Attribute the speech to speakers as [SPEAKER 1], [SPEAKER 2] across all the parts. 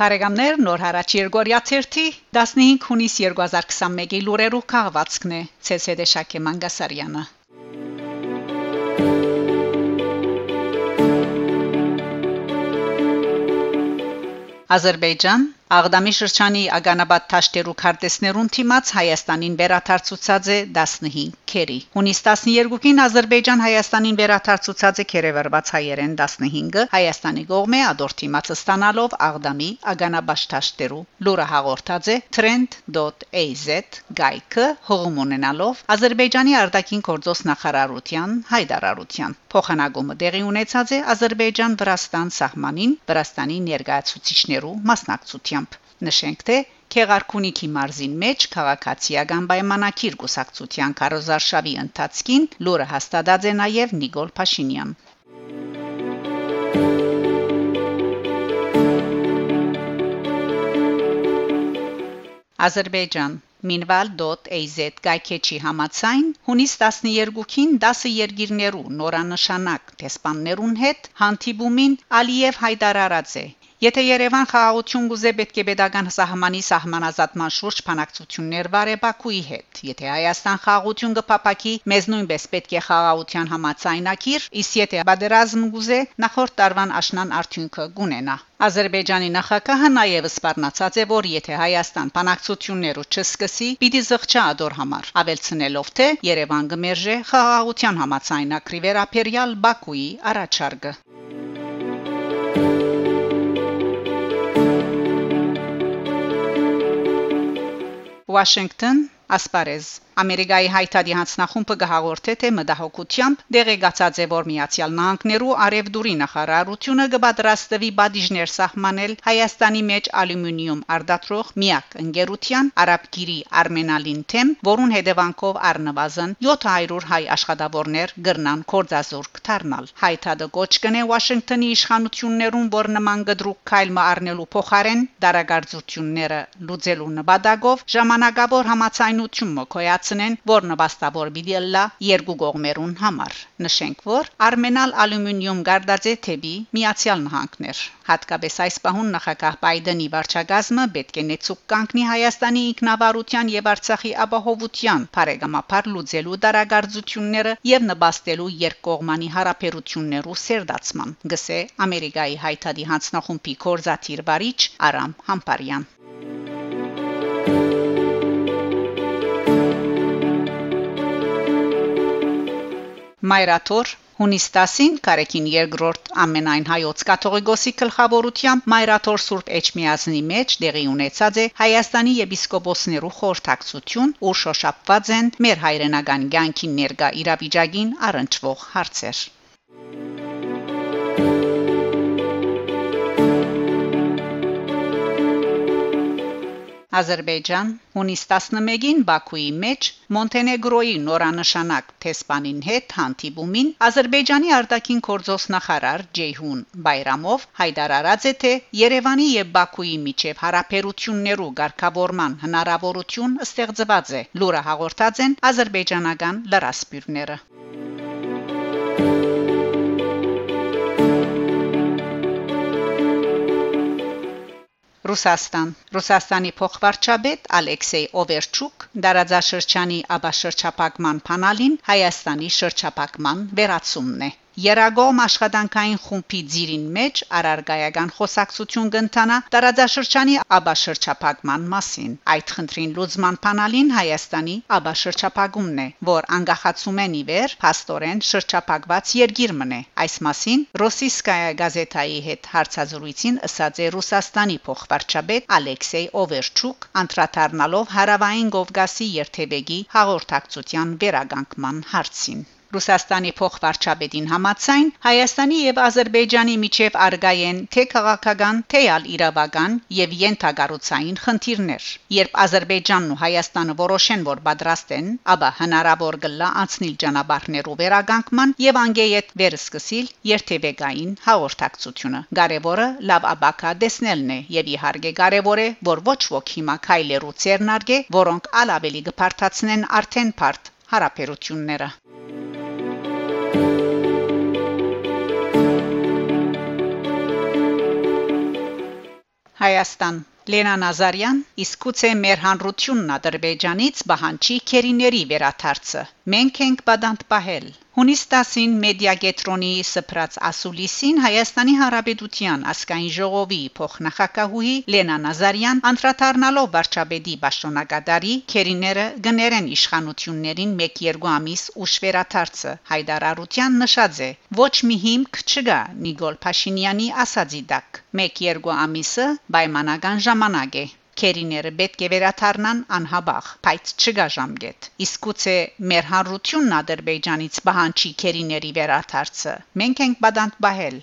[SPEAKER 1] Փարեգամներ նոր հարաճ Երգորիա 15 հունիս 2021-ի լուրերով քաղվածքն է ՑՍԴ Շակե Մանգասարյանը Ադրբեջան Աղդամի շրջանի Ագանաբադ Թաշտերու քարտեզներուն թիմած Հայաստանին վերաթարցուցած է 15 քերի։ Հունիս 12-ին Ադրբեջան Հայաստանին վերաթարցուցած է քերևրված հայերեն 15-ը Հայաստանի կողմէ ադոր թիմածը ստանալով Աղդամի Ագանաբադ Թաշտերու լուրը հաղորդած է trend.az գայքը հողում ունենալով Ադրբեջանի արտաքին գործոս նախարարության հայդարարության փոխանակումը դեղի ունեցած է Ադրբեջան-Վրաստան սահմանին Վրաստանի ներկայացուցիչներու մասնակցությամբ նշենք թե Քեղարքունիքի մարզին մեջ քաղաքացիական պայմանակիր գուսակցության կարոզարշավի ընթացքին լուրը հաստատած է նաև Նիկոլ Փաշինյան Ադրբեջան minval.az գայքեչի համացայն հունիս 12-ին 10 երկիրներու նորանշանակ տեսփաններուն հետ հանդիպումին Ալիև հայտարարած է Եթե Երևան խաղաղություն գուզե պետք է pedagogan սահմանի սահմանազատման շուրջ փանակցություններ վարե Բաքուի հետ։ Եթե Հայաստան խաղաղություն կփապակի, մեզ նույնպես պետք է խաղաղության համաձայնագիր, իսկ եթե բادرազմ գուզե, նախորդ տարվան աշնան արդյունքը գունենա։ Ադրբեջանի նախագահը նաև սպառնացած է, որ եթե Հայաստան բանակցությունները չսկսի, պիտի զղջա ադոր համար, ավելցնելով թե Երևան գմերժե խաղաղության համաձայնագրի վերապերյալ Բաքուի առաջարկը։ Washington, Asparez. Ամերիկայի հայտարարի հանձնախումբը գահաղորդե թե մտահոգությամբ դեղեկացած է որ Միացյալ Նահանգներու արևդուրի նախարարությունը կպատրաստվի բադիժներ սահմանել Հայաստանի մեջ ալյումինիում արտադրող միակ ընկերության Արաբգիրի Արմենալին թեմ, որուն հետևանքով առնվազն 700 հայ աշխատավորներ գրնան կորձազուրկ դառնալ։ Հայտարարը կոչ կնե Վաշինգտոնի իշխանություններուն, որ նման գդրուկ քայլը առնելու փոխարեն դարագարձությունները լուծելու նպատակով ժամանակավոր համացայնություն մոկոյաց կայացնեն, որ նվաստավոր բիդիլլա երկու կողմերուն համար։ Նշենք, որ Արմենալ ալյումինիում գարդաձե թեբի Միացյալ Նահանգներ հատկապես այս պահուն նախագահ Բայդենի վարչագազմը պետք է նեցուկ կանգնի Հայաստանի ինքնավարության եւ Արցախի ապահովության բարեկամապար լուծելու դարագարձությունները եւ նպաստելու երկկողմանի հարաբերություններու սերդացման գսե Ամերիկայի հայտարարի հանձնախումբի կորզաթիր վարիչ Արամ Համպարյան Մայրաթոր Հունիս 10-ին Կարեկին երկրորդ ամենայն հայոց կաթողիկոսի գլխավորությամբ Մայրաթոր Սուրբ Էջմիածնի մեջ դեղի ունեցած է Հայաստանի եպիսկոպոսներու խորհրդակցություն, ուր շոշափված են մեր հայրենական ցանկին ներկա իրավիճակին առնչվող հարցեր։ Ադրբեջան հունիս 11-ին Բաքուի մեջ Մոնտենեգրոյի նորանշանակ տեսփանին հետ հանդիպումին Ադրբեջանի արտաքին գործոս նախարար Ջեյհուն Բայրամով հայտարարած է թե Երևանի եւ Բաքուի միջև հարաբերություններու ղեկավարման հնարավորություն ստեղծված է լուրը հաղորդած են ադրբեջանական լրասպիրները Ռուսաստան Ռուսաստանի փոխվարչապետ Ալեքսեյ Օվերչուկ դարաձաշրջանի աբաշրջապակման փանալին Հայաստանի շրջապակման վերացումն է Երագոմ աշխատանքային խումբի ծիրին մեջ արարգայական խոսակցություն կընթանա տարածաշրջանի աբաշրջապակման մասին։ Այդ խնդրին լուծման փանալին Հայաստանի աբաշրջապակումն է, որ անգախացում են իվեր փաստորեն շրջապակված երկիր մնե։ Այս մասին Ռոսիսկայա գազետայի հետ հարցազրույցին ըսած է Ռուսաստանի փոխվարչապետ Ալեքսեյ Օվերչուկ, անդրադառնալով Հարավային Կովկասի երթևեկի հաղորդակցության վերագանքման հարցին։ Ռուսաստանի փոխվարչապետին համաձայն Հայաստանի եւ Ադրբեջանի միջև արգայեն թե քաղաքական, թե ալ իրավական եւ յենթագառուցային խնդիրներ։ Երբ Ադրբեջանն ու Հայաստանը որոշեն, որ պատրաստ են, ապա հնարավոր կլա անցնել ճանապարհներով վերագանքման եւ անգեյետ վերսկսիլ երթևեկային հաղորդակցությունը։ Կարևորը լավ աբակա դեսնելն է եւ իհարկե կարևոր է, որ ոչ ոք հիմա քայլերու ցերնարգե, որոնք ալ ավելի կփարթացնեն արդեն բարդ հարաբերությունները։ Հայաստան. Լենա Նազարյան իսկ գուցե մեր հանրությունն Ադրբեջանից բահանջի քերիների վերաթարցը մենք ենք բադանտ պահել Հունիս 10-ին Մեդիագետրոնի սփռած ասուլիսին Հայաստանի Հանրապետության ասկային ժողովի փոխնախագահուհի Լենա Նազարյան անդրադառնալով վարչապետի Բաշտոնակադարի քերիները գներեն իշխանություններին 1-2 ամիս ուշ վերաթարցը հայդարարության նշած է. Ոչ մի հիմք չկա Նիկոլ Փաշինյանի ասածի դակ 1-2 ամիսը պայմանական ժամանակ է քերիները պետք է վերաթարնան անհաբախ, բայց չգա ժամկետ։ Իսկ գուցե մեր հանրությունն Ադրբեջանից բահանջի քերիների վերաթարցը։ Մենք ենք բադանտ բահել։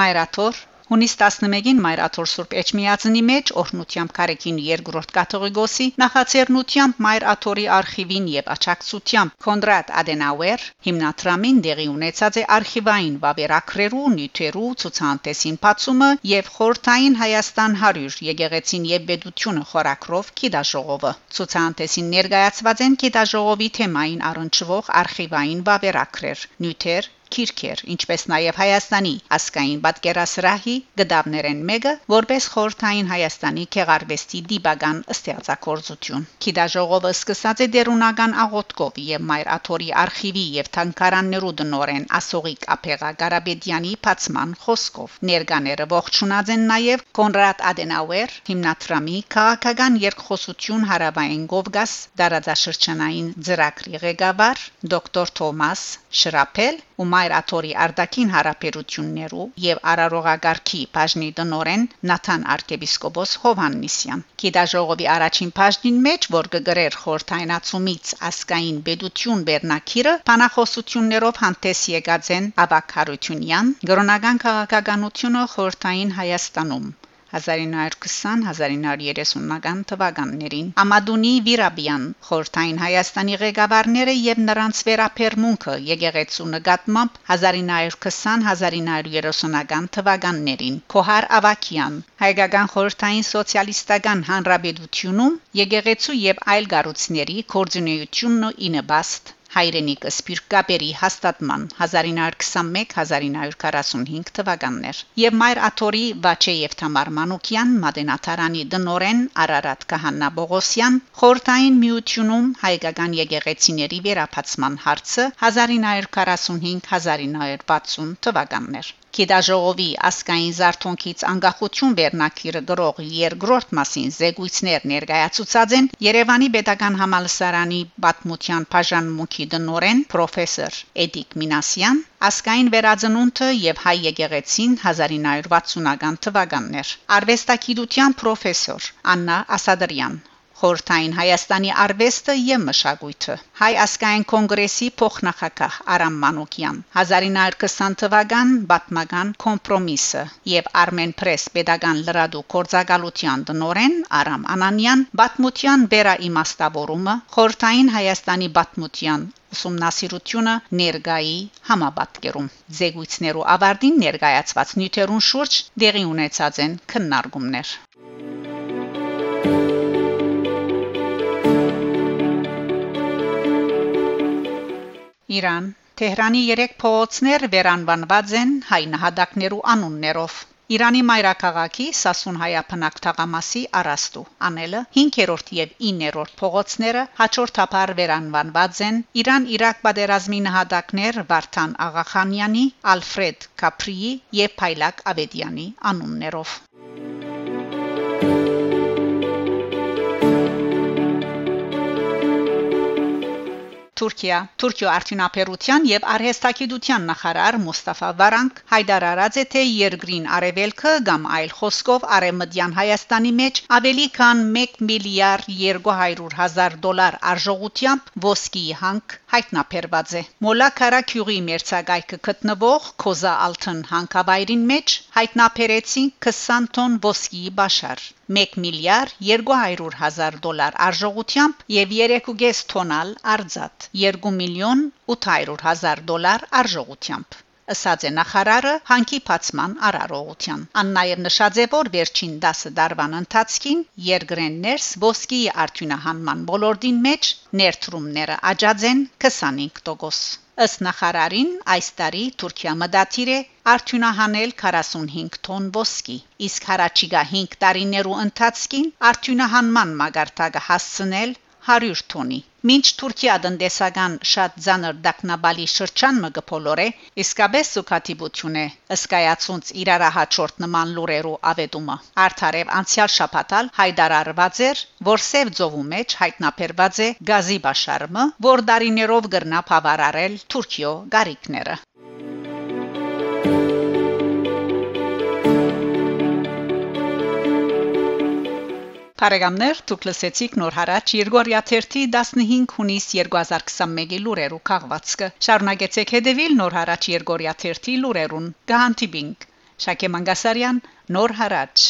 [SPEAKER 1] Մայրաթոր Հունիս 11-ին Մայրաթոր Սուրբ Էջմիածնի մեջ օրհնությամբ Կարեկին երկրորդ կաթողիկոսի նախաձեռնությամբ Մայր Աթորի արխիվին եւ աչակցությամբ Կոնրադ Ադենաուեր հիմնադրամին դեղի ունեցած է արխիվային վավերակրերու, նյութերու, ցուցանտեսին բացումը եւ խորթային Հայաստան 100 եկեղեցին եւ բեդությունը խորակրով կիդաժողովը։ Ցուցանտեսին ներկայացված են կիդաժողովի թեմային առնչվող արխիվային վավերակրեր, նյութեր, քիրքեր, ինչպես նաև Հայաստանի ասկային պատկերասրահի գդավներեն մեկը, որպես խորթային Հայաստանի քեղարվեստի դիպական ստեղծագործություն։ Քիդաժողովը սկսած է դերունական աղոթքով եւ Մայր Աթորի արխիվի եւ թանկարաններու դնորեն Ասողիկ Ափեղա Ղարաբեդյանի բացման խոսքով։ Ներկաները ողջունած են նաև Կոնրադ Ադենաուեր հիմնադրամի քաղաքական երկխոսություն հարավային Կովկաս դարաձաշրջանային ծրագրի ղեկավար դոկտոր Թոմաս Շրապել ու Մայր Աթորի Արտակին հարաբերություններու եւ Արարողագարքի բաժնի տնորեն Նաթան arczepiskopos Հովաննիսյան։ Գիտաժողովի առաջին բաժնին մեջ, որ կգրեր խորթայնացումից ասկային բեդություն Բեռնակիրը, բանախոսություններով հանդես եկած են Աբակ Հարությունյան, գրոնական քաղաքականությունը խորթային Հայաստանում 1920-1930-ական թվականներին Ամադունի Վիրաբյան խորթային Հայաստանի ղեկավարները եւ նրանց վերապերմունքը եկեղեցու նկատմամբ 1920-1930-ական թվականներին Քոհար Ավակյան հայկական խորթային սոցիալիստական հանրապետությունում եկեղեցու եւ այլ գառույցների կորձունեությունն ինը բաստ հայրենիքը սպիրկապերի հաստատման 1921-1945 թվականներ եւ Մայր Աթորի Վաչեև Թամար Մանուկյան Մադենաթարանի դնորեն Արարատ Կահաննա Բողոսյան խորթային միությունում հայկական եկեղեցիների վերապացման հարցը 1945-1960 թվականներ Կիդաժողովի ասկային զարթոնքից անկախություն վերնակիրը գրող երկրորդ մասին զեկույցներ ներկայացուցած են Երևանի Պետական Համալսարանի Պատմության բաժանմունքի դնորեն պրոֆեսոր Էդիկ Մինասյան ասկային վերածնունդը եւ հայ եկեղեցին 1960-ական թվականներ արվեստագիտության պրոֆեսոր Աննա Ասադրյան Խորթային Հայաստանի արվեստը եւ մշակույթը Հայ ասկային կոնգրեսի փոխնախագահ Արամ Մանուկյան 1920 թվական Բատմական կոմպրոմիսը եւ Armen Press pedagogan լրադու կորցակալության տնորեն Արամ Անանյան Բատմության վերա իմաստավորումը Խորթային Հայաստանի Բատմության ուսումնասիրությունը ներգայի համապատկերում զեկույցներու ավարտին ներկայացված նյութերուն շուրջ դեղի ունեցած են քննարկումներ Իրան Թեհրանի 3 փողոցներ վերանվանված են հայ նահատակներու անուններով Իրանի մայրաքաղաքի Սասուն հայապնակ թաղամասի Արաստու անելը 5-րդ եւ 9-րդ փողոցները հաջորդաբար վերանվանված են Իրան-Իրաք պատերազմի նահատակներ Վարդան Աղախանյանի, Ալֆրեդ Կապրիի եւ Փայլակ Աբեդյանի անուններով Թուրքիա Թուրքիո արդյունաբերության եւ արհեստագիտության նախարար Մուստաֆա Վարանկ հայտարարած է թե երկրին արևելքը կամ այլ խոսքով արևմտյան Հայաստանի մեջ ավելի քան 1 միլիարդ 200 հազար դոլար արժողությամբ ոսկի հանք հայտնաբերված է Մոլա Կարակյուղի մերցակայքը գտնվող Կոզա Ալթն հանքավայրին մեջ հայտնաբերեցին 20 տոն ոսկի բաշար 1 միլիարդ 200 հազար դոլար արժողությամբ եւ 3.5 տոնալ արձած 2 միլիոն 800 հազար դոլար արժողությամբ ըսած է նախարարը հանքի փացման արարողության։ Ան նաև նշած է, որ վերջին 10 դարվան ընթացքին երկրեն ներս ոսկի արդյունահանման ոլորտին մեջ ներդրումները աճած են 25%։ Ըստ նախարարին այս տարի Թուրքիա մտադիր է արդյունահանել 45 տոն ոսկի, իսկ հարաճիգա 5 տարիներու ընթացքին արդյունահանման մագարտակը հասցնել 100 տոնի։ Մինչ Թուրքիա տնտեսական շատ ցաներ դակնաբալի շրջան մը գփոլորե, իսկապես սուքատիբություն է ըսկայացունց իրարահաճորդ նման լուրերու ավետումը։ Արթարև անցյալ շաբաթալ հայտարարված էր, որ Սև ծովու մեջ հայտնաբերված է գազի բաշարմը, որ դարիներով գրնա բավարարել Թուրքիո գարիկները։ Փարեգամներ դուք լսեցիք նոր հարաճ Երգորիա 15 հունիս 2021-ի լուրերու քաղվածքը շարունակեցեք հետևել նոր հարաճ Երգորիա 30 լուրերուն գահանտիբինգ Շակե Մանգասարյան նոր հարաճ